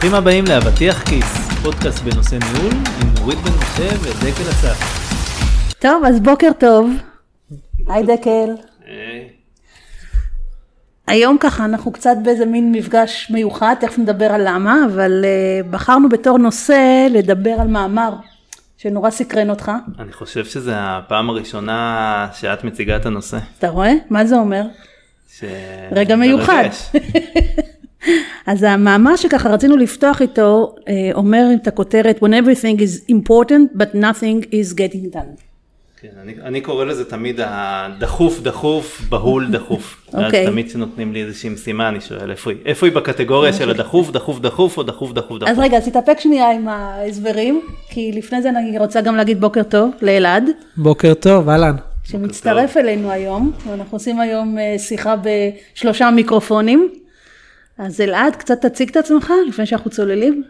ברוכים הבאים לאבטיח כיס, פודקאסט בנושא ניהול עם נורית בן משה ודקל אסף. טוב, אז בוקר טוב. היי דקל. היום ככה אנחנו קצת באיזה מין מפגש מיוחד, תכף נדבר על למה, אבל uh, בחרנו בתור נושא לדבר על מאמר שנורא סקרן אותך. אני חושב שזו הפעם הראשונה שאת מציגה את הנושא. אתה רואה? מה זה אומר? ש... רגע מיוחד. אז המאמר שככה רצינו לפתוח איתו אה, אומר את הכותרת When everything is important but nothing is getting done. כן, אני, אני קורא לזה תמיד הדחוף דחוף, בהול דחוף. אוקיי. תמיד כשנותנים לי איזושהי משימה אני שואל איפה היא, איפה היא בקטגוריה של הדחוף, דחוף דחוף או דחוף דחוף דחוף. אז רגע, אז תתאפק שנייה עם ההסברים, כי לפני זה אני רוצה גם להגיד בוקר טוב לאלעד. בוקר טוב, אהלן. שמצטרף אלינו היום, ואנחנו עושים היום אה, שיחה בשלושה מיקרופונים. אז אלעד, קצת תציג את עצמך לפני שאנחנו צוללים.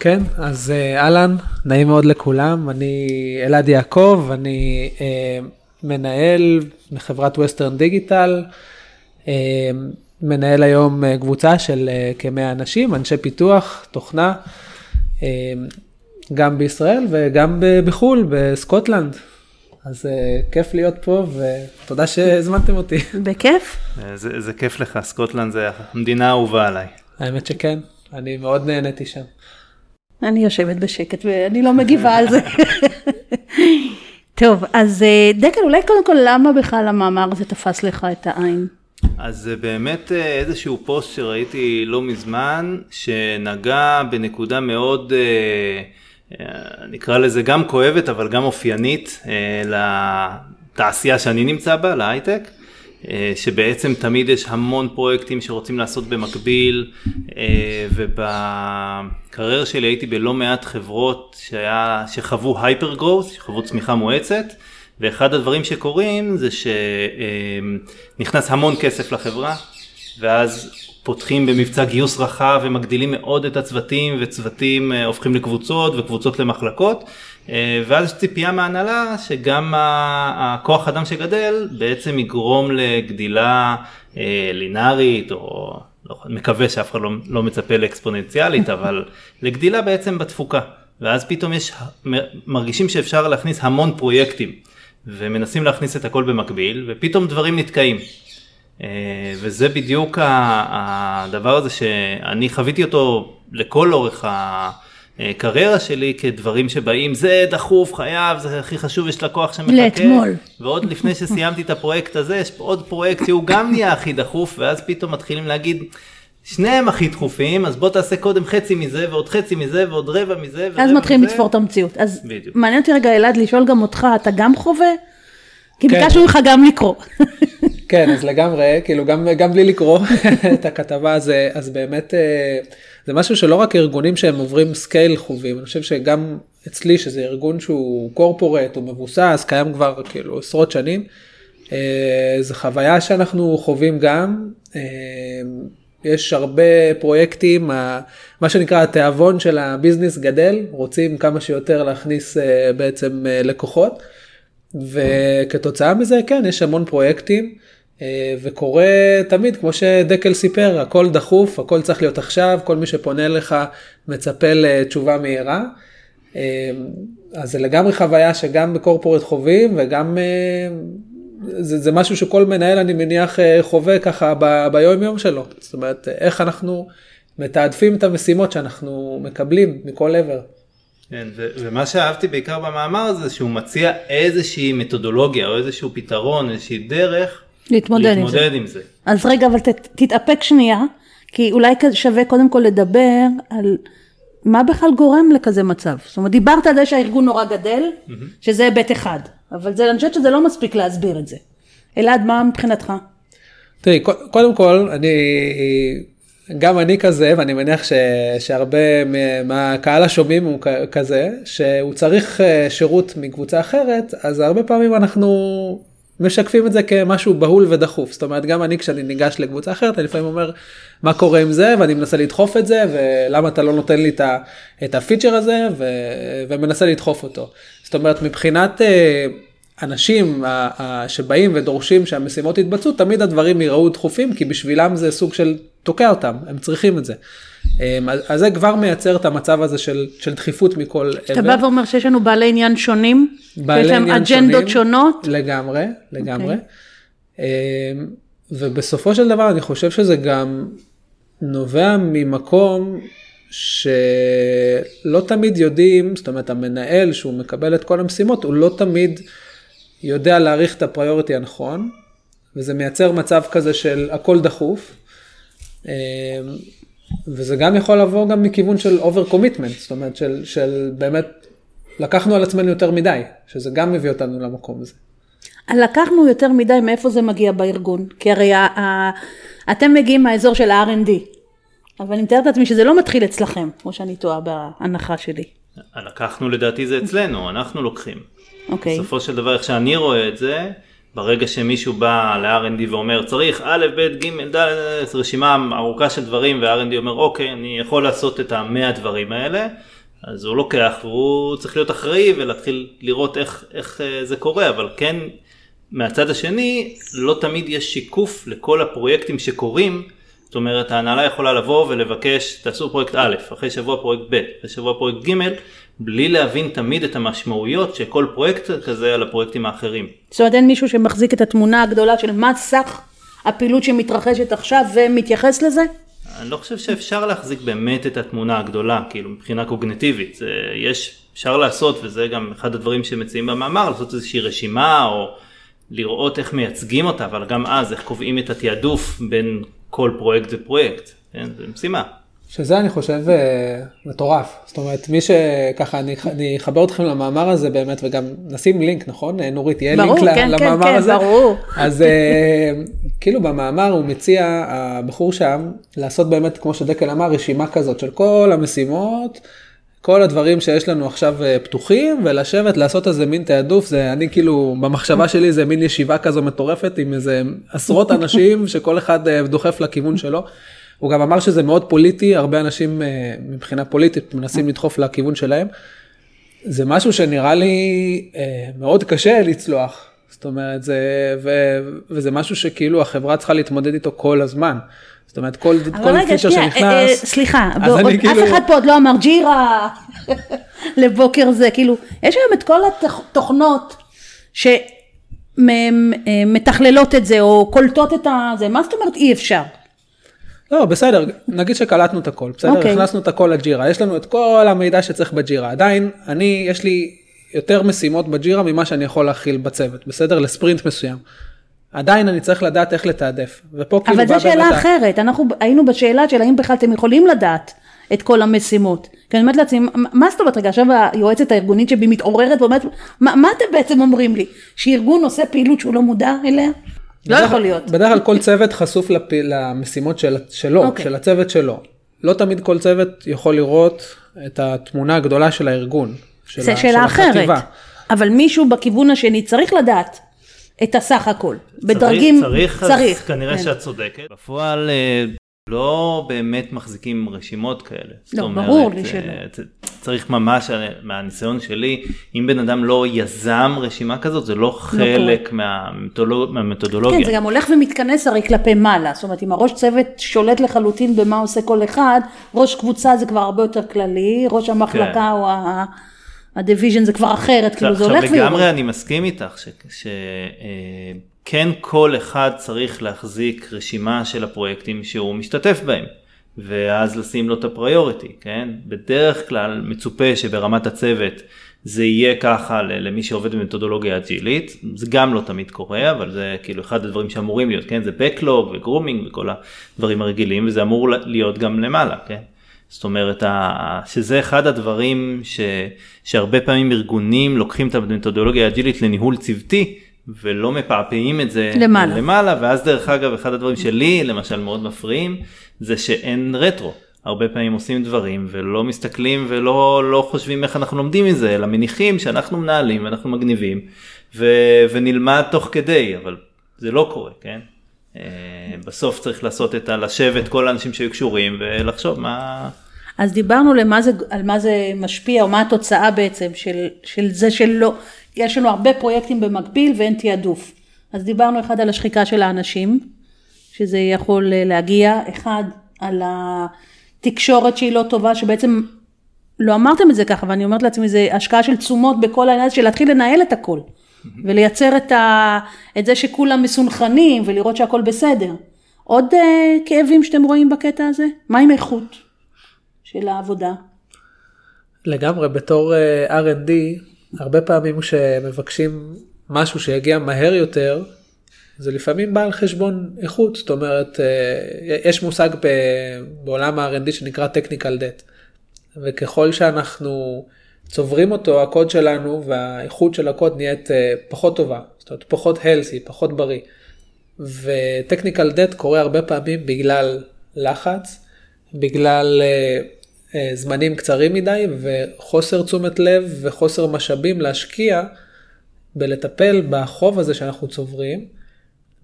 כן, אז אה, אהלן, נעים מאוד לכולם, אני אלעד יעקב, אני אה, מנהל מחברת ווסטרן דיגיטל, אה, מנהל היום אה, קבוצה של אה, כמאה אנשים, אנשי פיתוח, תוכנה, אה, גם בישראל וגם בחו"ל, בסקוטלנד. אז אה, כיף להיות פה ותודה שהזמנתם אותי. בכיף? אה, זה, זה כיף לך, סקוטלנד זה המדינה האהובה עליי. האמת שכן, אני מאוד נהניתי שם. אני יושבת בשקט ואני לא מגיבה על זה. טוב, אז אה, דקל, אולי קודם כל למה בכלל המאמר הזה תפס לך את העין? אז זה באמת איזשהו פוסט שראיתי לא מזמן, שנגע בנקודה מאוד, אה, נקרא לזה גם כואבת, אבל גם אופיינית אה, לתעשייה שאני נמצא בה, להייטק. אה, שבעצם תמיד יש המון פרויקטים שרוצים לעשות במקביל אה, ובקריירה שלי הייתי בלא מעט חברות שהיה, שחוו הייפר גרוס, שחוו צמיחה מואצת ואחד הדברים שקורים זה שנכנס המון כסף לחברה ואז פותחים במבצע גיוס רחב ומגדילים מאוד את הצוותים וצוותים אה, הופכים לקבוצות וקבוצות למחלקות אה, ואז יש ציפייה מההנהלה שגם הכוח אדם שגדל בעצם יגרום לגדילה אה, לינארית או לא, מקווה שאף אחד לא, לא מצפה לאקספוננציאלית אבל לגדילה בעצם בתפוקה ואז פתאום יש מרגישים שאפשר להכניס המון פרויקטים ומנסים להכניס את הכל במקביל ופתאום דברים נתקעים. אה, וזה בדיוק הדבר הזה שאני חוויתי אותו לכל אורך הקריירה שלי כדברים שבאים זה דחוף חייב זה הכי חשוב יש לקוח שמחכה לאתמול. ועוד לפני שסיימתי את הפרויקט הזה יש עוד פרויקט שהוא גם נהיה הכי דחוף ואז פתאום מתחילים להגיד שניהם הכי דחופים אז בוא תעשה קודם חצי מזה ועוד חצי מזה ועוד רבע מזה ורבע אז מתחילים. לתפור את המציאות. אז בדיוק. מעניין אותי רגע אלעד לשאול גם אותך, אתה גם חווה? כי כן. ביקשנו ממך גם לקרוא. כן, אז לגמרי, כאילו גם, גם בלי לקרוא את הכתבה, אז, אז באמת אה, זה משהו שלא רק ארגונים שהם עוברים scale חווים, אני חושב שגם אצלי, שזה ארגון שהוא corporate, הוא מבוסס, קיים כבר כאילו עשרות שנים, אה, זו חוויה שאנחנו חווים גם. אה, יש הרבה פרויקטים, מה שנקרא התיאבון של ה business גדל, רוצים כמה שיותר להכניס בעצם לקוחות. וכתוצאה מזה כן יש המון פרויקטים וקורה תמיד כמו שדקל סיפר הכל דחוף הכל צריך להיות עכשיו כל מי שפונה אליך מצפה לתשובה מהירה. אה, אז זה לגמרי חוויה שגם בקורפורט חווים וגם אה, זה, זה משהו שכל מנהל אני מניח אה, חווה ככה ב, ביום יום שלו זאת אומרת איך אנחנו מתעדפים את המשימות שאנחנו מקבלים מכל עבר. כן, ו- ומה שאהבתי בעיקר במאמר הזה שהוא מציע איזושהי מתודולוגיה או איזשהו פתרון איזושהי דרך להתמודד עם זה. להתמודד עם זה. אז רגע, אבל ת, תתאפק שנייה, כי אולי שווה קודם כל לדבר על מה בכלל גורם לכזה מצב. זאת אומרת, דיברת על זה שהארגון נורא גדל, שזה היבט אחד, אבל זה, אני חושבת שזה לא מספיק להסביר את זה. אלעד, מה מבחינתך? תראי, קו- קודם כל, אני, גם אני כזה, ואני מניח ש, שהרבה מהקהל השומעים הוא כזה, שהוא צריך אה, שירות מקבוצה אחרת, אז הרבה פעמים אנחנו משקפים את זה כמשהו בהול ודחוף. זאת אומרת, גם אני כשאני ניגש לקבוצה אחרת, אני לפעמים אומר, מה קורה עם זה, ואני מנסה לדחוף את זה, ולמה אתה לא נותן לי את, הפיצ'ר הזה, ו, ומנסה לדחוף אותו. זאת אומרת, מבחינת... אה, אנשים שבאים ודורשים שהמשימות יתבצעו, תמיד הדברים ייראו דחופים, כי בשבילם זה סוג של תוקע אותם, הם צריכים את זה. אמ, אז, זה כבר מייצר את המצב הזה של, של דחיפות מכל אתה עבר. בא ואומר שיש לנו בעלי עניין שונים? בעלי שיש להם עניין אג'נדות שונים. שונות? לגמרי, לגמרי. אוקיי. אמ, ובסופו של דבר אני חושב שזה גם נובע ממקום שלא תמיד יודעים, זאת אומרת המנהל שהוא מקבל את כל המשימות, הוא לא תמיד יודע להעריך את הפריוריטי הנכון, וזה מייצר מצב כזה של הכל דחוף. וזה גם יכול לבוא גם מכיוון של over commitment, זאת אומרת של, של באמת לקחנו על עצמנו יותר מדי, שזה גם מביא אותנו למקום הזה. לקחנו יותר מדי מאיפה זה מגיע בארגון, כי הרי ה- ה- אתם מגיעים מהאזור של ה-R&D, אבל אני מתארת לעצמי שזה לא מתחיל אצלכם, כמו שאני טועה בהנחה שלי. לקחנו לדעתי זה אצלנו, אנחנו לוקחים. אוקיי. בסופו של דבר, איך שאני רואה את זה, ברגע שמישהו בא ל-R&D ואומר צריך א', ב', ג', ד', רשימה ארוכה של דברים, וה-R&D אומר אוקיי, אני יכול לעשות את המאה דברים האלה, אז הוא לוקח והוא צריך להיות אחראי ולהתחיל לראות איך, איך אה, זה קורה, אבל כן, מהצד השני, לא תמיד יש שיקוף לכל הפרויקטים שקורים. זאת אומרת, ההנהלה יכולה לבוא ולבקש, תעשו פרויקט א', אחרי שבוע פרויקט ב', אחרי שבוע פרויקט ג', בלי להבין תמיד את המשמעויות של כל פרויקט כזה על הפרויקטים האחרים. זאת אומרת אין מישהו שמחזיק את התמונה הגדולה של מה סך הפעילות שמתרחשת עכשיו ומתייחס לזה? אני לא חושב שאפשר להחזיק באמת את התמונה הגדולה, כאילו מבחינה קוגנטיבית. זה, יש, אפשר לעשות, וזה גם אחד הדברים שמציעים במאמר, לעשות איזושהי רשימה, או לראות איך מייצגים אותה, אבל גם אז, איך קובעים את התעדוף בין כל פרויקט ופרויקט. כן? זה משימה. שזה אני חושב אה, מטורף, זאת אומרת מי שככה אני, אני אחבר אתכם למאמר הזה באמת וגם נשים לינק נכון אה, נורית יהיה ברור, לינק כן, כן, למאמר כן, הזה, ברור. אז אה, כאילו במאמר הוא מציע הבחור שם לעשות באמת כמו שדקל אמר רשימה כזאת של כל המשימות. כל הדברים שיש לנו עכשיו פתוחים ולשבת לעשות איזה מין תעדוף זה אני כאילו במחשבה שלי זה מין ישיבה כזו מטורפת עם איזה עשרות אנשים שכל אחד דוחף לכיוון שלו. הוא גם אמר שזה מאוד פוליטי הרבה אנשים אה, מבחינה פוליטית מנסים לדחוף לכיוון שלהם. זה משהו שנראה לי אה, מאוד קשה לצלוח. זאת אומרת זה ו, וזה משהו שכאילו החברה צריכה להתמודד איתו כל הזמן. זאת אומרת כל, אבל כל רגע, פיצ'ר שנייה, אה, אה, שנכנס. סליחה, אז בוא, עוד- כאילו- אף אחד פה עוד לא אמר ג'ירה לבוקר זה, כאילו, יש היום את כל התוכנות שמתכללות את זה, או קולטות את זה, מה זאת אומרת אי אפשר? לא, בסדר, נגיד שקלטנו את הכל, בסדר? אוקיי. הכנסנו את הכל לג'ירה, יש לנו את כל המידע שצריך בג'ירה. עדיין, אני, יש לי יותר משימות בג'ירה ממה שאני יכול להכיל בצוות, בסדר? לספרינט מסוים. עדיין אני צריך לדעת איך לתעדף. ופה כאילו אבל זו שאלה באמת ה- אחרת, אנחנו היינו בשאלה של האם בכלל אתם יכולים לדעת את כל המשימות. כי אני אומרת לעצמי, מה זאת אומרת, רגע, עכשיו היועצת הארגונית שבי מתעוררת ואומרת, מה, מה אתם בעצם אומרים לי? שארגון עושה פעילות שהוא לא מודע אליה? לא בדרך- יכול להיות. בדרך כלל כל צוות חשוף לפ... למשימות של... שלו, אוקיי. של הצוות שלו. לא תמיד כל צוות יכול לראות את התמונה הגדולה של הארגון. של זו ה- של שאלה אחרת. החטיבה. אבל מישהו בכיוון השני צריך לדעת את הסך הכל. בדרגים, צריך, צריך, צריך. אז כנראה כן. שאת צודקת. בפועל אה, לא באמת מחזיקים רשימות כאלה. זאת לא, ברור לי אה, שלא. צ- צריך ממש, אה, מהניסיון שלי, אם בן אדם לא יזם רשימה כזאת, זה לא חלק מהמתודולוג- מהמתודולוגיה. כן, זה גם הולך ומתכנס הרי כלפי מעלה. זאת אומרת, אם הראש צוות שולט לחלוטין במה עושה כל אחד, ראש קבוצה זה כבר הרבה יותר כללי, ראש המחלקה כן. או ה- ה division זה כבר אחרת, כאילו זה עכשיו הולך ויורד. לגמרי אני מסכים איתך שכן כל אחד צריך להחזיק רשימה של הפרויקטים שהוא משתתף בהם ואז לשים לו את ה priority, כן? בדרך כלל מצופה שברמת הצוות זה יהיה ככה למי שעובד במתודולוגיה אג'ילית, זה גם לא תמיד קורה, אבל זה כאילו אחד הדברים שאמורים להיות, כן? זה Backlog ו grooming וכל הדברים הרגילים וזה אמור להיות גם למעלה, כן? זאת אומרת, שזה אחד הדברים ש, שהרבה פעמים ארגונים לוקחים את המתודולוגיה האג'ילית לניהול צוותי ולא מפעפעים את זה למעלה. למעלה, ואז דרך אגב, אחד הדברים שלי למשל מאוד מפריעים, זה שאין רטרו. הרבה פעמים עושים דברים ולא מסתכלים ולא לא חושבים איך אנחנו לומדים מזה, אלא מניחים שאנחנו מנהלים ואנחנו מגניבים ו, ונלמד תוך כדי, אבל זה לא קורה, כן? אה, בסוף צריך לעשות את ה... לשבת כל האנשים שהיו קשורים ולחשוב מה... אז דיברנו למה זה, על מה זה משפיע, או מה התוצאה בעצם של, של זה שלא, יש לנו הרבה פרויקטים במקביל ואין תעדוף. אז דיברנו אחד על השחיקה של האנשים, שזה יכול להגיע, אחד על תקשורת שהיא לא טובה, שבעצם לא אמרתם את זה ככה, ואני אומרת לעצמי, זה השקעה של תשומות בכל העניין של להתחיל לנהל את הכל, ולייצר את, ה, את זה שכולם מסונכרנים, ולראות שהכל בסדר. עוד uh, כאבים שאתם רואים בקטע הזה? מה עם איכות של העבודה? לגמרי, בתור אה, R&D, הרבה פעמים כשמבקשים משהו שיגיע מהר יותר, זה לפעמים בא על חשבון איכות, זאת אומרת, אה, יש מושג בעולם ה-R&D שנקרא technical debt, וככל שאנחנו צוברים אותו, הקוד שלנו והאיכות של הקוד נהיית אה, פחות טובה, זאת אומרת, פחות healthy, פחות בריא. ו-technical debt קורה הרבה פעמים בגלל לחץ, בגלל uh, זמנים קצרים מדי וחוסר תשומת לב וחוסר משאבים להשקיע בלטפל בחוב הזה שאנחנו צוברים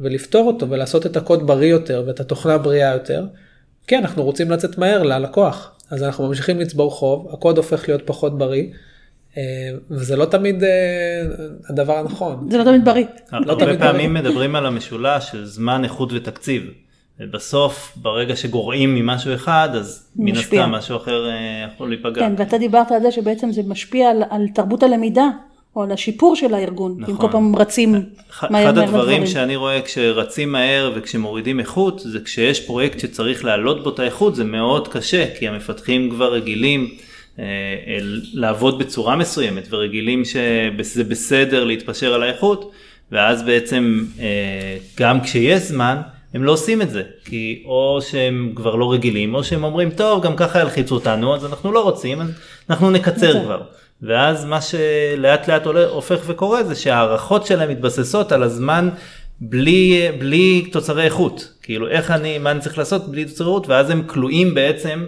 ולפתור אותו ולעשות את הקוד בריא יותר ואת התוכנה בריאה יותר. כן, אנחנו רוצים לצאת מהר ללקוח, אז אנחנו ממשיכים לצבור חוב, הקוד הופך להיות פחות בריא. אה, וזה לא תמיד הדבר הנכון. זה לא תמיד בריא. לא הרבה פעמים מדברים על המשולש של זמן, איכות ותקציב. ובסוף, ברגע שגורעים ממשהו אחד, אז מן הסתם משהו אחר יכול להיפגע. כן, ואתה דיברת על זה שבעצם זה משפיע על, על תרבות הלמידה, או על השיפור של הארגון, נכון. אם כל פעם רצים מהר מהר אחד הדברים שאני רואה כשרצים מהר וכשמורידים איכות, זה כשיש פרויקט שצריך להעלות בו את האיכות, זה מאוד קשה, כי המפתחים כבר רגילים. לעבוד בצורה מסוימת ורגילים שזה בסדר להתפשר על האיכות ואז בעצם גם כשיש זמן הם לא עושים את זה כי או שהם כבר לא רגילים או שהם אומרים טוב גם ככה ילחיצו אותנו אז אנחנו לא רוצים אז אנחנו נקצר כבר. ואז מה שלאט לאט עולה, הופך וקורה זה שההערכות שלהם מתבססות על הזמן בלי, בלי תוצרי איכות. כאילו איך אני מה אני צריך לעשות בלי תוצרי איכות ואז הם כלואים בעצם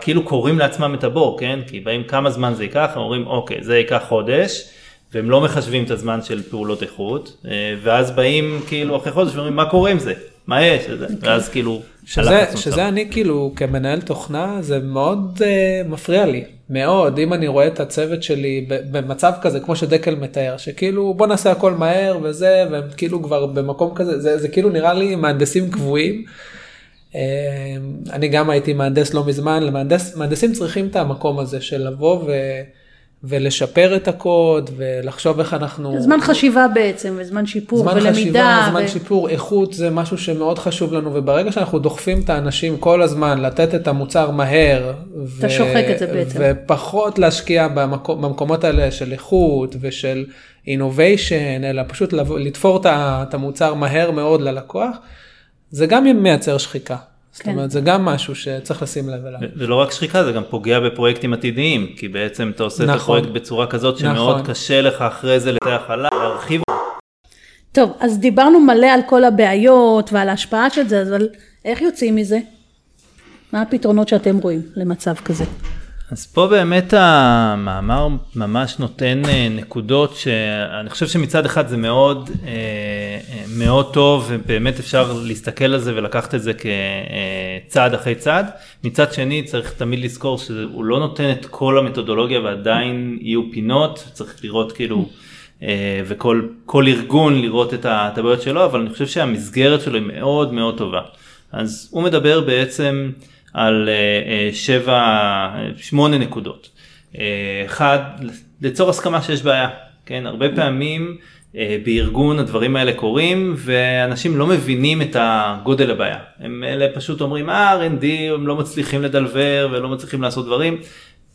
כאילו קוראים לעצמם את הבור, כן? כי באים כמה זמן זה ייקח, הם אומרים אוקיי זה ייקח חודש, והם לא מחשבים את הזמן של פעולות איכות, ואז באים כאילו אחרי חודש ואומרים מה קורה עם זה, מה יש. ואז כאילו... שזה, שזה אני כאילו כמנהל תוכנה זה מאוד uh, מפריע לי, מאוד, אם אני רואה את הצוות שלי במצב כזה כמו שדקל מתאר, שכאילו בוא נעשה הכל מהר וזה, והם כאילו כבר במקום כזה, זה, זה כאילו נראה לי מהנדסים קבועים. אמ, אני גם הייתי מהנדס לא מזמן, למהנדס, מהנדסים צריכים את המקום הזה של לבוא ו, ולשפר את הקוד ולחשוב איך אנחנו... זמן חשיבה בעצם, וזמן שיפור זמן ולמידה. חשיבה, זמן ו... שיפור, איכות זה משהו שמאוד חשוב לנו, וברגע שאנחנו דוחפים את האנשים כל הזמן לתת את המוצר מהר, אתה ו... שוחק את זה בעצם. ופחות להשקיע במקום, במקומות האלה של איכות ושל innovation, אלא פשוט לתפור את המוצר מהר מאוד ללקוח. זה גם מייצר שחיקה. זאת כן. אומרת זה גם משהו שצריך לשים לב אליו. זה לא רק שחיקה זה גם פוגע בפרויקטים עתידיים כי בעצם אתה עושה נכון. את הפרויקט בצורה כזאת שמאוד נכון. קשה לך אחרי זה לתח עליו להרחיב. טוב אז דיברנו מלא על כל הבעיות ועל ההשפעה של זה אבל איך יוצאים מזה? מה הפתרונות שאתם רואים למצב כזה? אז פה באמת המאמר ממש נותן אה, נקודות שאני חושב שמצד אחד זה מאוד אה, אה, מאוד טוב ובאמת אפשר להסתכל על זה ולקחת את זה כצעד אחרי צעד. מצד שני צריך תמיד לזכור שהוא לא נותן את כל המתודולוגיה ועדיין יהיו פינות, צריך לראות כאילו וכל ארגון לראות את הבעיות שלו, אבל אני חושב שהמסגרת שלו היא מאוד מאוד טובה. אז הוא מדבר בעצם על אה, אה, שבע, שמונה נקודות. אה, אחד, ליצור הסכמה שיש בעיה, כן? הרבה פעמים בארגון הדברים האלה קורים ואנשים לא מבינים את הגודל הבעיה. הם אלה פשוט אומרים, אה, R&D, הם לא מצליחים לדלבר ולא מצליחים לעשות דברים.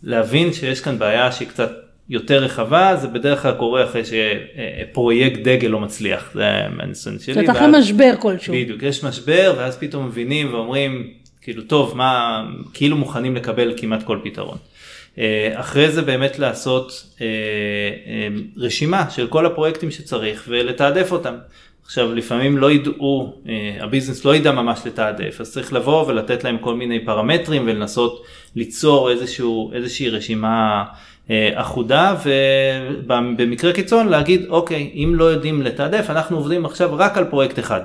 להבין שיש כאן בעיה שהיא קצת יותר רחבה, זה בדרך כלל קורה אחרי שפרויקט דגל לא מצליח, זה מהניסיון שלי. זאת אחרי משבר כלשהו. בדיוק, יש משבר ואז פתאום מבינים ואומרים, כאילו טוב מה כאילו מוכנים לקבל כמעט כל פתרון. אה, אחרי זה באמת לעשות אה, אה, רשימה של כל הפרויקטים שצריך ולתעדף אותם. עכשיו לפעמים לא ידעו, הביזנס לא ידע ממש לתעדף, אז צריך לבוא ולתת להם כל מיני פרמטרים ולנסות ליצור איזשהו, איזושהי רשימה אחודה ובמקרה קיצון להגיד אוקיי אם לא יודעים לתעדף אנחנו עובדים עכשיו רק על פרויקט אחד.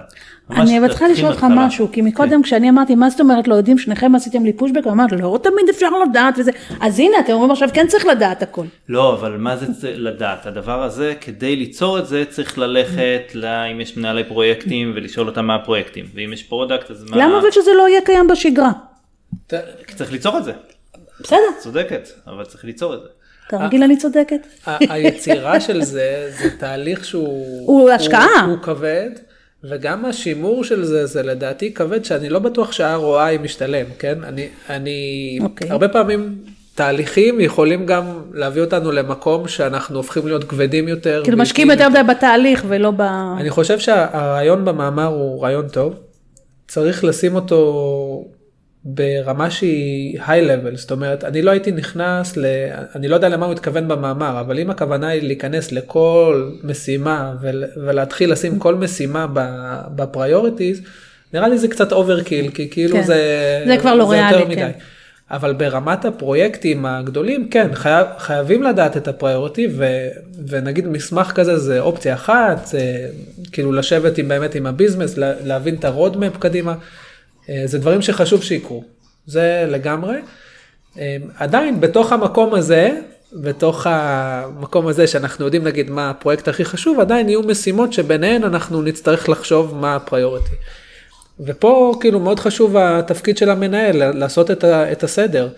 אני צריכה לשאול אותך משהו, כי מקודם כן. כשאני אמרתי, מה זאת אומרת לא יודעים, שניכם עשיתם לי פושבק, אמרת, לא תמיד אפשר לדעת וזה, אז הנה, אתם אומרים עכשיו, כן צריך לדעת הכל. לא, אבל מה זה לדעת? הדבר הזה, כדי ליצור את זה, צריך ללכת, אם יש מנהלי פרויקטים, ולשאול אותם מה הפרויקטים, ואם יש product, אז מה... למה אבל שזה לא יהיה קיים בשגרה? צריך ליצור את זה. בסדר, צודקת, אבל צריך ליצור את זה. כרגיל אני צודקת. היצירה של זה, זה תהליך שהוא... הוא השקעה. הוא, הוא כבד, וגם השימור של זה, זה לדעתי כבד, שאני לא בטוח שה-ROI משתלם, כן? אני, אני, אוקיי. הרבה פעמים תהליכים יכולים גם להביא אותנו למקום שאנחנו הופכים להיות כבדים יותר. כאילו משקיעים יותר מדי בתהליך ולא ב... אני חושב שהרעיון במאמר הוא רעיון טוב, צריך לשים אותו ברמה שהיא high level, זאת אומרת, אני לא הייתי נכנס, ל... אני לא יודע למה הוא התכוון במאמר, אבל אם הכוונה היא להיכנס לכל משימה ול... ולהתחיל לשים כל משימה ב priorities, נראה לי זה קצת overkill, כי כאילו כן. זה, זה כבר לא ריאלי, מדי. כן. אבל ברמת הפרויקטים הגדולים, כן, חייב, חייבים לדעת את ה priority, ו, ונגיד מסמך כזה זה אופציה אחת, אה, כאילו לשבת עם באמת עם ה business, לה, להבין את ה roadmap קדימה, זה דברים שחשוב שיקרו, זה לגמרי. אה, עדיין בתוך המקום הזה, בתוך המקום הזה שאנחנו יודעים נגיד מה הפרויקט הכי חשוב, עדיין יהיו משימות שביניהן אנחנו נצטרך לחשוב מה ה priority. ופה כאילו מאוד חשוב התפקיד של המנהל, לעשות את, ה, את הסדר,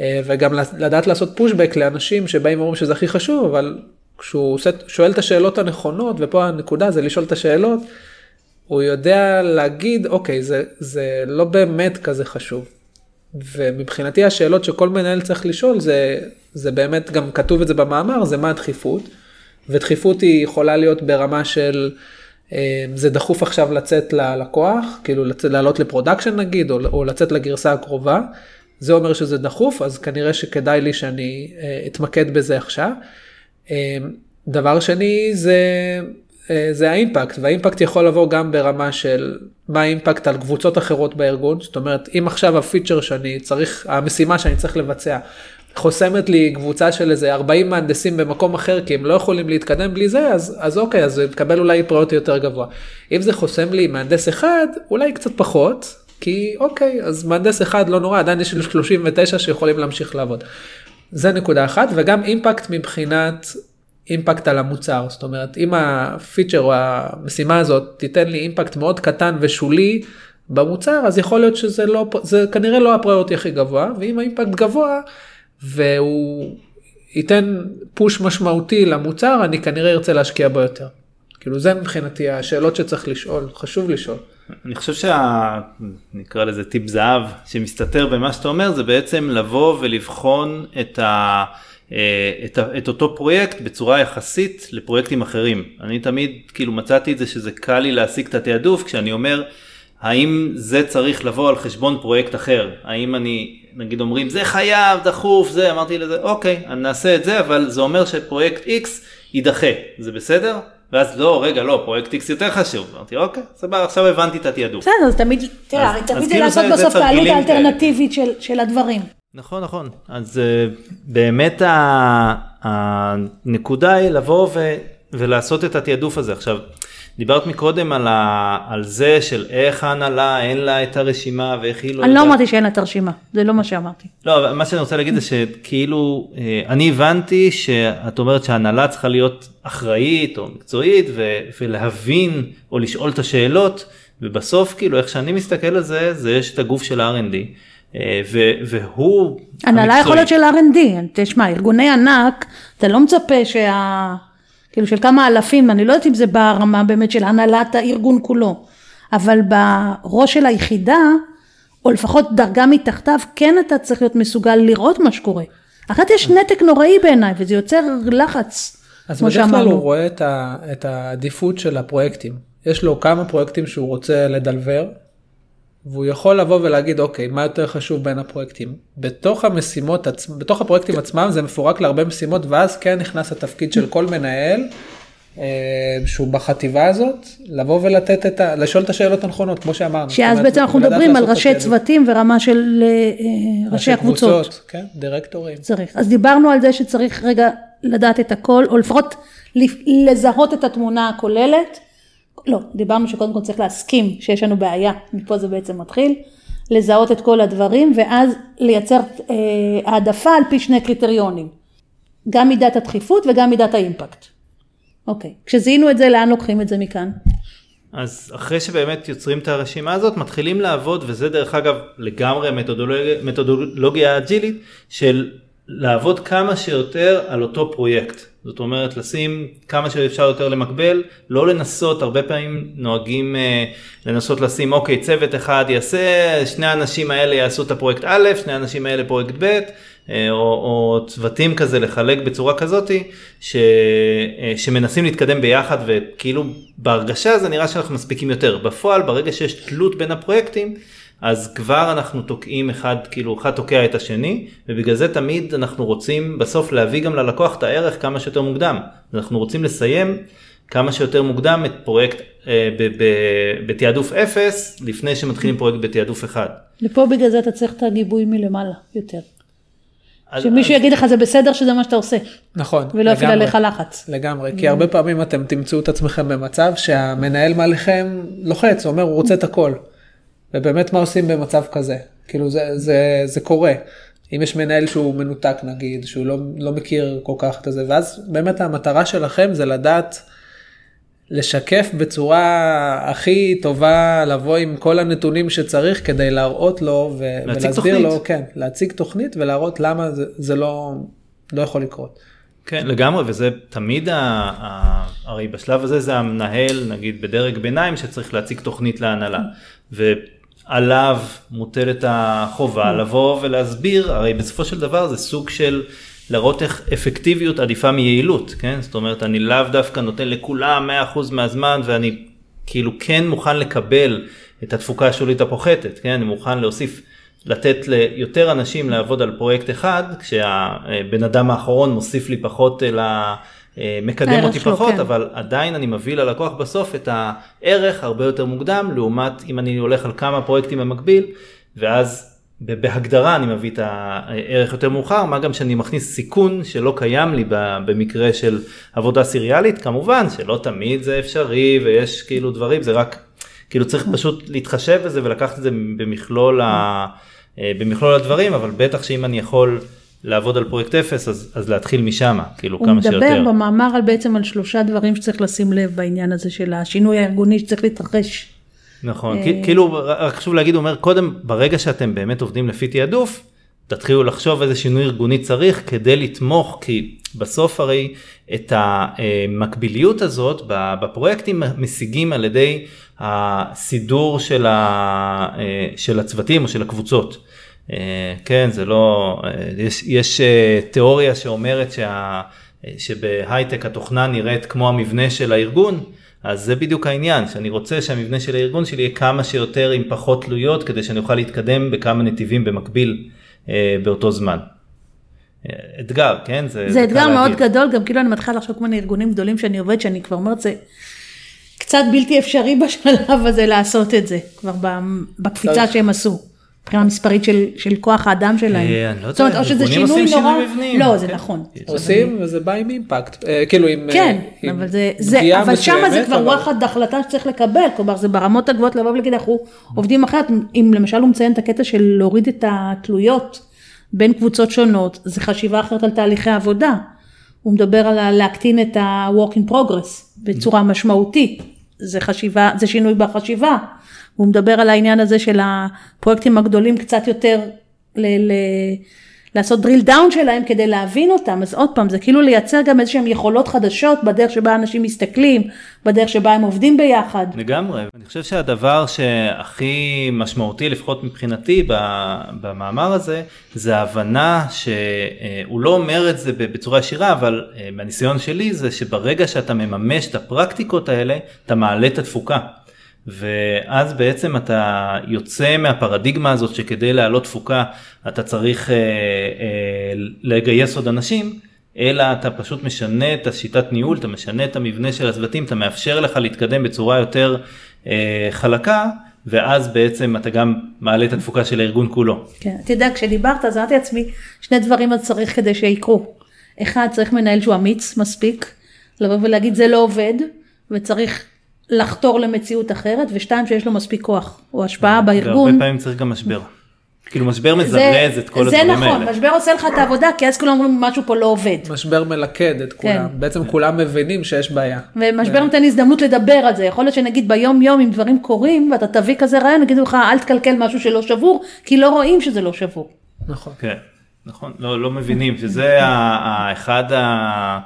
אה, וגם לדעת לעשות pushback לאנשים שבאים ואומרים שזה הכי חשוב, אבל כשהוא שואל את השאלות הנכונות, ופה הנקודה זה לשאול את השאלות, הוא יודע להגיד, אוקיי, זה, זה לא באמת כזה חשוב. ומבחינתי השאלות שכל מנהל צריך לשאול, זה, זה באמת, גם כתוב את זה במאמר, זה מה הדחיפות, ודחיפות היא יכולה להיות ברמה של... זה דחוף עכשיו לצאת ללקוח, כאילו לצאת, לעלות ל production נגיד, או, או לצאת לגרסה הקרובה. זה אומר שזה דחוף, אז כנראה שכדאי לי שאני uh, אתמקד בזה עכשיו. Uh, דבר שני זה, זה האימפקט, והאימפקט יכול לבוא גם ברמה של מה האימפקט על קבוצות אחרות בארגון, זאת אומרת, אם עכשיו הפיצ'ר שאני צריך, המשימה שאני צריך לבצע, חוסמת לי קבוצה של איזה 40 מהנדסים במקום אחר כי הם לא יכולים להתקדם בלי זה אז אז אוקיי אז זה יקבל אולי פריוריטי יותר גבוה. אם זה חוסם לי מהנדס אחד אולי קצת פחות כי אוקיי אז מהנדס אחד לא נורא עדיין יש לי 39 שיכולים להמשיך לעבוד. זה נקודה אחת וגם אימפקט מבחינת אימפקט על המוצר זאת אומרת אם הפיצ'ר או המשימה הזאת תיתן לי אימפקט מאוד קטן ושולי במוצר אז יכול להיות שזה לא זה כנראה לא הפריוריטי הכי גבוה ואם האימפקט גבוה. והוא ייתן פוש משמעותי למוצר, אני כנראה ארצה להשקיע בו יותר. כאילו זה מבחינתי השאלות שצריך לשאול, חשוב לשאול. אני חושב שה... נקרא לזה טיפ זהב שמסתתר במה שאתה אומר זה בעצם לבוא ולבחון את, ה... את, ה... את אותו פרויקט בצורה יחסית לפרויקטים אחרים. אני תמיד כאילו מצאתי את זה שזה קל לי להשיג את התעדוף כשאני אומר האם זה צריך לבוא על חשבון פרויקט אחר, האם אני נגיד אומרים זה חייב דחוף זה אמרתי לזה אוקיי אני נעשה את זה אבל זה אומר שפרויקט X יידחה זה בסדר ואז לא רגע לא פרויקט X יותר חשוב אמרתי אוקיי סבבה עכשיו הבנתי את התעדוף. בסדר אז תמיד תראה אז תמיד זה כאילו לעשות בסוף את העלות. האלטרנטיבית של הדברים. נכון נכון. אז uh, באמת ה- הנקודה היא לבוא ו, ולעשות את התעדוף הזה. עכשיו דיברת מקודם על, ה, על זה של איך ההנהלה אין לה את הרשימה ואיך היא לא אני לא יודעת- אמרתי שאין לה את הרשימה זה לא מה שאמרתי. לא, אבל מה שאני רוצה להגיד זה שכאילו, אה, אני הבנתי שאת אומרת שההנהלה צריכה להיות אחראית או מקצועית ו- ולהבין או לשאול את השאלות, ובסוף כאילו איך שאני מסתכל על זה, זה יש את הגוף של ה-R&D, והוא הנהלה יכול. להיות של R&D, תשמע, ארגוני ענק, אתה לא מצפה שה... כאילו של כמה אלפים, אני לא יודעת אם זה ברמה באמת של הנהלת הארגון כולו, אבל בראש של היחידה, או לפחות דרגה מתחתיו, כן אתה צריך להיות מסוגל לראות מה שקורה. אחרת יש נתק נוראי בעיניי, וזה יוצר לחץ, אז בדרך כלל. הוא רואה את, ה, את העדיפות של הפרויקטים. יש לו כמה פרויקטים שהוא רוצה לדלבר, והוא יכול לבוא ולהגיד אוקיי מה יותר חשוב בין הפרויקטים. בתוך המשימות, עצ... בתוך הפרויקטים עצמם זה מפורק להרבה משימות ואז כן נכנס התפקיד של כל מנהל אה, שהוא בחטיבה הזאת לבוא ולתת את ה... לשאול את השאלות הנכונות כמו שאמרנו. שאז בעצם אנחנו מדברים על ראשי. צוותים ורמה של אה, ראשי הקבוצות. כן, דירקטורים. צריך. אז דיברנו על זה שצריך רגע לדעת את הכל, או לפחות לזהות את התמונה הכוללת. לא, דיברנו שקודם כל צריך להסכים שיש לנו בעיה, מפה זה בעצם מתחיל. לזהות את כל הדברים, ואז לייצר אה, העדפה על פי שני קריטריונים. גם מידת הדחיפות וגם מידת האימפקט. אוקיי, כשזיהינו את זה, לאן לוקחים את זה מכאן? אז אחרי שבאמת יוצרים את הרשימה הזאת מתחילים לעבוד וזה דרך אגב לגמרי מתודולוגיה, אג'ילית של לעבוד כמה שיותר על אותו פרויקט. זאת אומרת לשים כמה שאפשר יותר למקבל, לא לנסות, הרבה פעמים נוהגים אה, לנסות לשים אוקיי צוות אחד יעשה, שני האנשים האלה יעשו את הפרויקט א', שני האנשים האלה פרויקט ב', אה, או, או צוותים כזה לחלק בצורה כזאתי אה, שמנסים להתקדם ביחד וכאילו בהרגשה זה נראה שאנחנו מספיקים יותר. בפועל ברגע שיש תלות בין הפרויקטים אז כבר אנחנו תוקעים אחד, כאילו אחד תוקע את השני, ובגלל זה תמיד אנחנו רוצים בסוף להביא גם ללקוח את הערך כמה שיותר מוקדם. אנחנו רוצים לסיים כמה שיותר מוקדם את פרויקט אה, בתעדוף 0, לפני שמתחילים פרויקט בתעדוף 1. ופה בגלל זה אתה צריך את הגיבוי מלמעלה יותר. שמישהו אז... יגיד לך זה בסדר שזה מה שאתה עושה. נכון. ולא יפעיל עליך לחץ. לגמרי, כי הרבה פעמים אתם תמצאו את עצמכם במצב שהמנהל מעליכם לוחץ, הוא אומר הוא רוצה את הכל. ובאמת מה עושים במצב כזה? כאילו זה, זה, זה קורה. אם יש מנהל שהוא מנותק נגיד, שהוא לא, לא מכיר כל כך את זה, ואז באמת המטרה שלכם זה לדעת לשקף בצורה הכי טובה, לבוא עם כל הנתונים שצריך כדי להראות לו ו- ולהסביר תוכנית. לו, כן, להציג תוכנית ולהראות למה זה, זה לא, לא יכול לקרות. כן, לגמרי, וזה תמיד, ה, ה, הרי בשלב הזה זה המנהל, נגיד בדרג ביניים, שצריך להציג תוכנית להנהלה. ו... עליו מוטלת החובה לבוא ולהסביר, הרי בסופו של דבר זה סוג של להראות איך אפקטיביות עדיפה מיעילות, כן? זאת אומרת, אני לאו דווקא נותן לכולם 100% מהזמן ואני כאילו כן מוכן לקבל את התפוקה השולית הפוחתת, כן? אני מוכן להוסיף, לתת ליותר אנשים לעבוד על פרויקט אחד, כשהבן אדם האחרון מוסיף לי פחות ל... אה, מקדם אותי פחות, כן. אבל עדיין אני מביא ללקוח בסוף את הערך הרבה יותר מוקדם, לעומת אם אני הולך על כמה פרויקטים במקביל, ואז בהגדרה אני מביא את הערך יותר מאוחר, מה גם שאני מכניס סיכון שלא קיים לי במקרה של עבודה סיריאלית, כמובן שלא תמיד זה אפשרי ויש כאילו דברים, זה רק, כאילו צריך פשוט להתחשב בזה ולקחת את זה במכלול, ה, אה, במכלול הדברים, אבל בטח שאם אני יכול לעבוד על פרויקט אפס, אז, אז להתחיל משם, כאילו כמה שיותר. הוא מדבר במאמר על בעצם על שלושה דברים שצריך לשים לב בעניין הזה של השינוי הארגוני שצריך להתרחש. נכון, אה, כאילו רק חשוב להגיד, הוא אומר, קודם, ברגע שאתם באמת עובדים לפי תעדוף, תתחילו לחשוב איזה שינוי ארגוני צריך כדי לתמוך, כי בסוף הרי את המקביליות הזאת בפרויקטים משיגים על ידי הסידור של, ה, אה, של הצוותים או של הקבוצות. אה, כן, זה לא, אה, יש, יש אה, תיאוריה שאומרת שה, שבהייטק התוכנה נראית כמו המבנה של הארגון, אז זה בדיוק העניין, שאני רוצה שהמבנה של הארגון שלי יהיה כמה שיותר עם פחות תלויות, כדי שאני אוכל להתקדם בכמה נתיבים במקביל באותו זמן. אתגר, כן? זה, זה, אתגר מאוד להגיד. גדול, גם כאילו אני מתחילה לחשוב כמו ארגונים גדולים שאני עובד, שאני כבר אומרת, זה קצת בלתי אפשרי בשלב הזה לעשות את זה, כבר בקפיצה שהם עשו. מבחינה מספרית של, של כוח האדם שלהם. אה, אני לא יודע, ארגונים עושים שינוי מבנים. לא, זה כן. נכון. עושים וזה בא עם אימפקט, אה, כאילו עם כן, אבל זה, זה אבל שם זה כבר וואחד החלטה שצריך לקבל, כלומר זה ברמות הגבוהות לבוא ולהגיד אנחנו עובדים אחרת, אם למשל הוא מציין את הקטע של להוריד את התלויות בין קבוצות שונות, זה חשיבה אחרת על תהליכי עבודה. הוא מדבר על להקטין את ה-work in progress בצורה משמעותית, זה חשיבה, זה שינוי בחשיבה. הוא מדבר על העניין הזה של הפרויקטים הגדולים קצת יותר ל- ל- לעשות drill down שלהם כדי להבין אותם, אז עוד פעם, זה כאילו לייצר גם איזה שהם יכולות חדשות בדרך שבה אנשים מסתכלים, בדרך שבה הם עובדים ביחד. לגמרי, אני חושב שהדבר שהכי משמעותי, לפחות מבחינתי, במאמר הזה, זה ההבנה שהוא לא אומר את זה בצורה ישירה, אבל אה, מהניסיון שלי זה שברגע שאתה מממש את הפרקטיקות האלה, אתה מעלה את התפוקה. ואז בעצם אתה יוצא מהפרדיגמה הזאת שכדי להעלות תפוקה אתה צריך אה, אה, לגייס עוד אנשים, אלא אתה פשוט משנה את השיטת ניהול, אתה משנה את המבנה של הצוותים, אתה מאפשר לך להתקדם בצורה יותר אה, חלקה. ואז בעצם אתה גם מעלה את התפוקה של הארגון כולו. כן, אתה יודע, כשדיברת אז אמרתי לעצמי, שני דברים אז צריך כדי שיקרו. אחד, צריך מנהל שהוא אמיץ מספיק, לבוא ולהגיד זה לא עובד, וצריך לחתור למציאות אחרת, ושתיים שיש לו מספיק כוח או השפעה בארגון. והרבה פעמים צריך גם משבר. כאילו משבר מזרז את כל זה הדברים נכון, האלה. משבר עושה לך את העבודה, כי אז כולם אומרים משהו פה לא עובד. משבר מלכד את כולם, כן. בעצם כולם מבינים שיש בעיה. ומשבר נותן הזדמנות לדבר על זה, יכול להיות שנגיד ביום יום אם דברים קורים ואתה תביא כזה רעיון, יגידו לך אל תקלקל משהו שלא שבור, כי לא רואים שזה לא שבור. נכון. כן, נכון, לא, לא מבינים שזה ה, ה, אחד ה,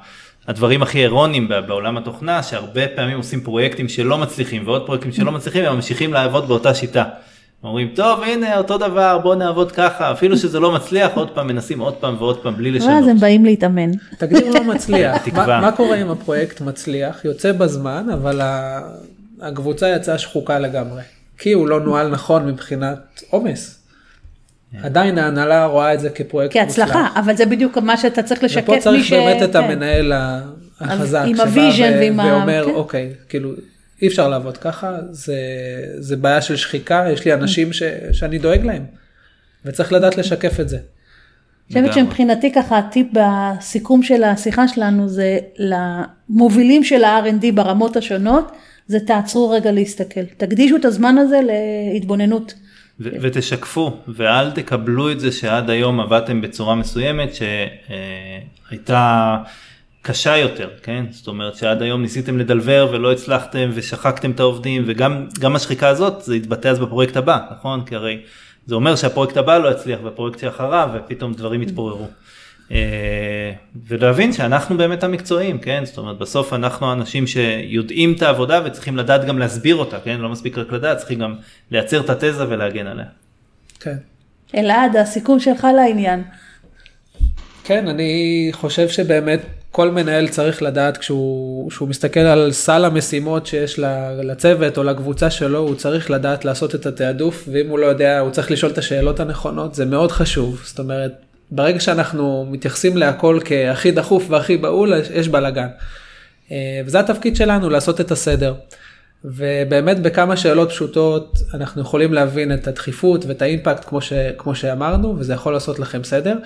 הדברים הכי אירוניים בעולם התוכנה, שהרבה פעמים עושים פרויקטים שלא מצליחים ועוד פרויקטים שלא מצליחים, הם ממשיכים לעבוד באותה שיטה. אומרים, טוב, הנה אותו דבר, בוא נעבוד ככה, אפילו שזה לא מצליח, עוד פעם מנסים עוד פעם ועוד פעם בלי לשנות. ואז הם באים להתאמן. תגדיר לא מצליח. תקווה. מה, קורה אם הפרויקט מצליח, יוצא בזמן, אבל הקבוצה יצאה שחוקה לגמרי. כי הוא לא נוהל נכון מבחינת עומס. עדיין ההנהלה רואה את זה כפרויקט כהצלחה, אבל זה בדיוק מה שאתה צריך לשקף. ופה מי צריך ש- באמת את כן. המנהל החזק, עם שבא ה vision ו- ועם ה- ואומר, כן. אוקיי, כאילו, אי אפשר לעבוד ככה, זה, זה בעיה של שחיקה, יש לי אנשים ש, שאני דואג להם, וצריך לדעת לשקף את זה. אני חושבת. שמבחינתי ככה הטיפ בסיכום של השיחה שלנו זה למובילים של ה-R&D ברמות השונות, זה תעצרו רגע להסתכל. תקדישו את הזמן הזה להתבוננות. ו- ותשקפו ואל תקבלו את זה שעד היום עבדתם בצורה מסוימת שהייתה קשה יותר, כן? זאת אומרת שעד היום ניסיתם לדלבר ולא הצלחתם ושחקתם את העובדים וגם גם השחיקה הזאת זה יתבטא אז בפרויקט הבא, נכון? כי הרי זה אומר שהפרויקט הבא לא יצליח והפרויקט שאחריו ופתאום דברים יתפוררו. אה, ולהבין שאנחנו באמת המקצועיים, כן? זאת אומרת בסוף אנחנו האנשים שיודעים את העבודה וצריכים לדעת גם להסביר אותה, כן? לא מספיק רק לדעת, צריכים גם לייצר את התזה ולהגן עליה. כן. אלעד, הסיכום שלך לעניין. כן, אני חושב שבאמת כל מנהל צריך לדעת כשהוא, כשהוא מסתכל על סל המשימות שיש ל- לצוות או לקבוצה שלו, הוא צריך לדעת לעשות את התעדוף, ואם הוא לא יודע, הוא צריך לשאול את השאלות הנכונות, זה מאוד חשוב. זאת אומרת, ברגע שאנחנו מתייחסים להכל כהכי דחוף והכי בהול, יש בלאגן. אה, וזה התפקיד שלנו, לעשות את הסדר. ובאמת בכמה שאלות פשוטות אנחנו יכולים להבין את הדחיפות ואת ה impact כמו, ש, כמו שאמרנו, וזה יכול לעשות לכם סדר.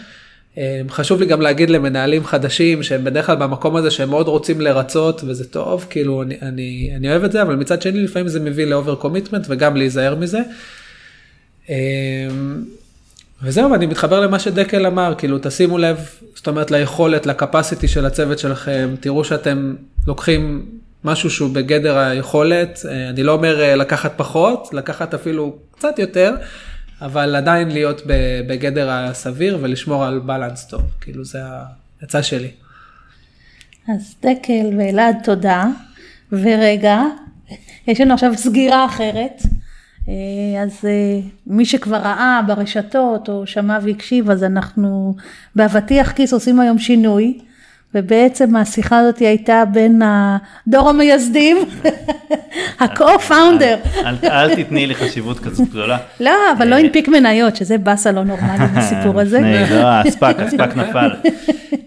אה, חשוב לי גם להגיד למנהלים חדשים שהם בדרך כלל במקום הזה שהם מאוד רוצים לרצות וזה טוב, כאילו אני, אני, אני אוהב את זה, אבל מצד שני לפעמים זה מביא ל over commitment וגם להיזהר מזה. וזהו, ואני מתחבר למה שדקל אמר, כאילו תשימו לב, זאת אומרת ליכולת, לקפסיטי של הצוות שלכם, תראו שאתם לוקחים משהו שהוא בגדר היכולת, אה, אני לא אומר אה, לקחת פחות, לקחת אפילו קצת יותר, אבל עדיין להיות בגדר הסביר ולשמור על בלנס טוב, כאילו זה העצה שלי. אז דקל ואלעד, תודה. ורגע, יש לנו עכשיו סגירה אחרת. אה, אז אה, מי שכבר ראה ברשתות או שמע והקשיב, אז אנחנו באבטיח כיס עושים היום שינוי. ובעצם השיחה הזאת הייתה בין הדור המייסדים, ה-co-founder. אל, תתני לי חשיבות כזאת גדולה. לא, אבל לא הנפיק מניות, שזה באסה לא נורמלי בסיפור הזה. לא, הספק, הספק נפל.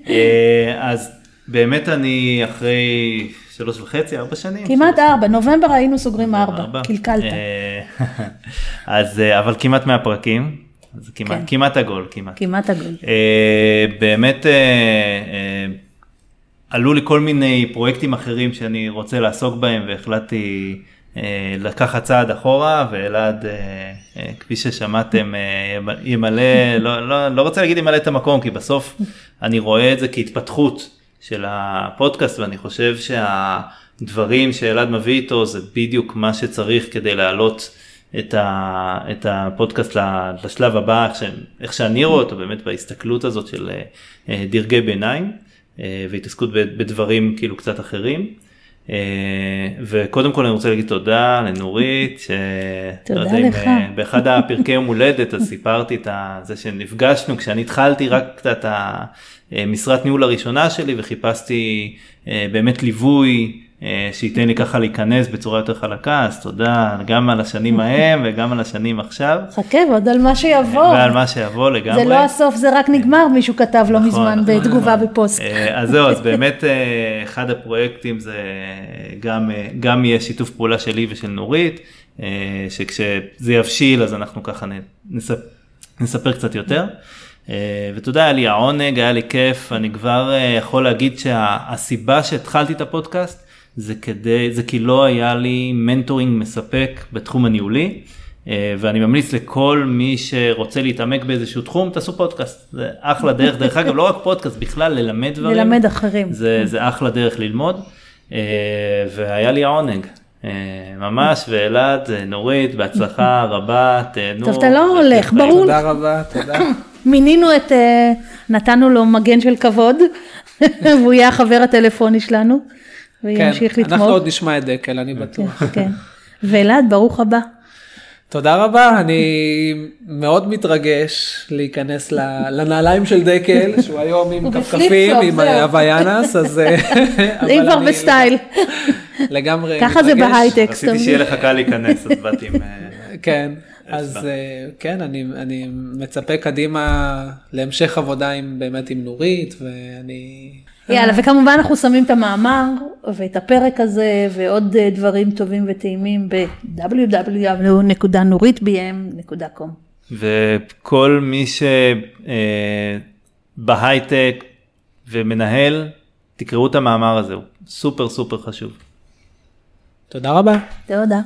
אה, אז באמת אני אחרי שלוש וחצי, ארבע שנים. כמעט ארבע, נובמבר היינו סוגרים ארבע. קלקלת. אה, אז, אה, אבל כמעט 100 פרקים, אז כמעט, כן. כמעט עגול, כמעט. כמעט עגול. אה, באמת עלו לי כל מיני פרויקטים אחרים שאני רוצה לעסוק בהם והחלטתי לקחת צעד אחורה ואלעד, כפי ששמעתם, ימלא, לא, לא, לא רוצה להגיד ימלא את המקום כי בסוף אני רואה את זה כהתפתחות של הפודקאסט ואני חושב שהדברים שאלעד מביא איתו זה בדיוק מה שצריך כדי להעלות את, ה, את הפודקאסט לשלב הבא, איך, ש, איך שאני רואה אותו באמת בהסתכלות הזאת של אה, אה, דרגי ביניים אה, והתעסקות בדברים כאילו קצת אחרים. אה, וקודם כל אני רוצה להגיד תודה לנורית, ש... תודה לא יודע אם, לך. אה, באחד הפרקי יום הולדת אז סיפרתי את זה שנפגשנו כשאני התחלתי רק את המשרת ניהול הראשונה שלי וחיפשתי אה, באמת ליווי אה, שייתן לי ככה להיכנס בצורה יותר חלקה אז תודה גם על השנים ההם וגם על השנים עכשיו חכה, ועוד על מה שיבוא. ועל מה שיבוא לגמרי. זה לא הסוף, זה רק נגמר, מישהו כתב לא נכון, מזמן נכון, בתגובה נכון. בפוסט. אה, אז זהו, אז באמת אה, אחד הפרויקטים זה גם, אה, גם יהיה שיתוף פעולה שלי ושל נורית, אה, שכשזה יבשיל אז אנחנו ככה נספר קצת יותר. אה, ותודה, היה לי העונג, היה לי כיף, אני כבר אה, יכול להגיד שהסיבה שהתחלתי את הפודקאסט זה כדי, זה כי לא היה לי mentoring מספק בתחום הניהולי. אה, ואני ממליץ לכל מי שרוצה להתעמק באיזשהו תחום, תעשו פודקאסט, זה אחלה דרך, דרך אגב, לא רק פודקאסט, בכלל ללמד דברים. ללמד אחרים. זה, זה אחלה דרך ללמוד, אה, והיה לי העונג. אה, ממש, ואלעד, נורית, בהצלחה רבה, תהנו. טוב, אתה לא הולך. ברור. תודה רבה, תודה. מינינו את, נתנו לו מגן של כבוד, והוא יהיה החבר הטלפוני שלנו, כן, וימשיך אנחנו לתמוך. עוד נשמע את דקל, אני בטוח. כן. ואלעד, ברוך הבא. תודה רבה, אני מאוד מתרגש להיכנס לנעליים של דקל, שהוא היום עם כפכפים, עם. הוויאנס, אז... אה, אם כבר אני בסטייל. לגמרי ככה זה מתרגש. בהייטק. רציתי שיהיה לך קל להיכנס, אז באתי עם... אה, כן, אז. אה, כן, אני, אני מצפה קדימה להמשך עבודה באמת עם נורית, ואני... יאללה, וכמובן אנחנו שמים את המאמר ואת הפרק הזה ועוד אה, דברים טובים וטעימים ב-www.nuritbm.com. וכל מי שבהייטק ומנהל, תקראו את המאמר הזה, הוא סופר סופר חשוב. תודה רבה. תודה.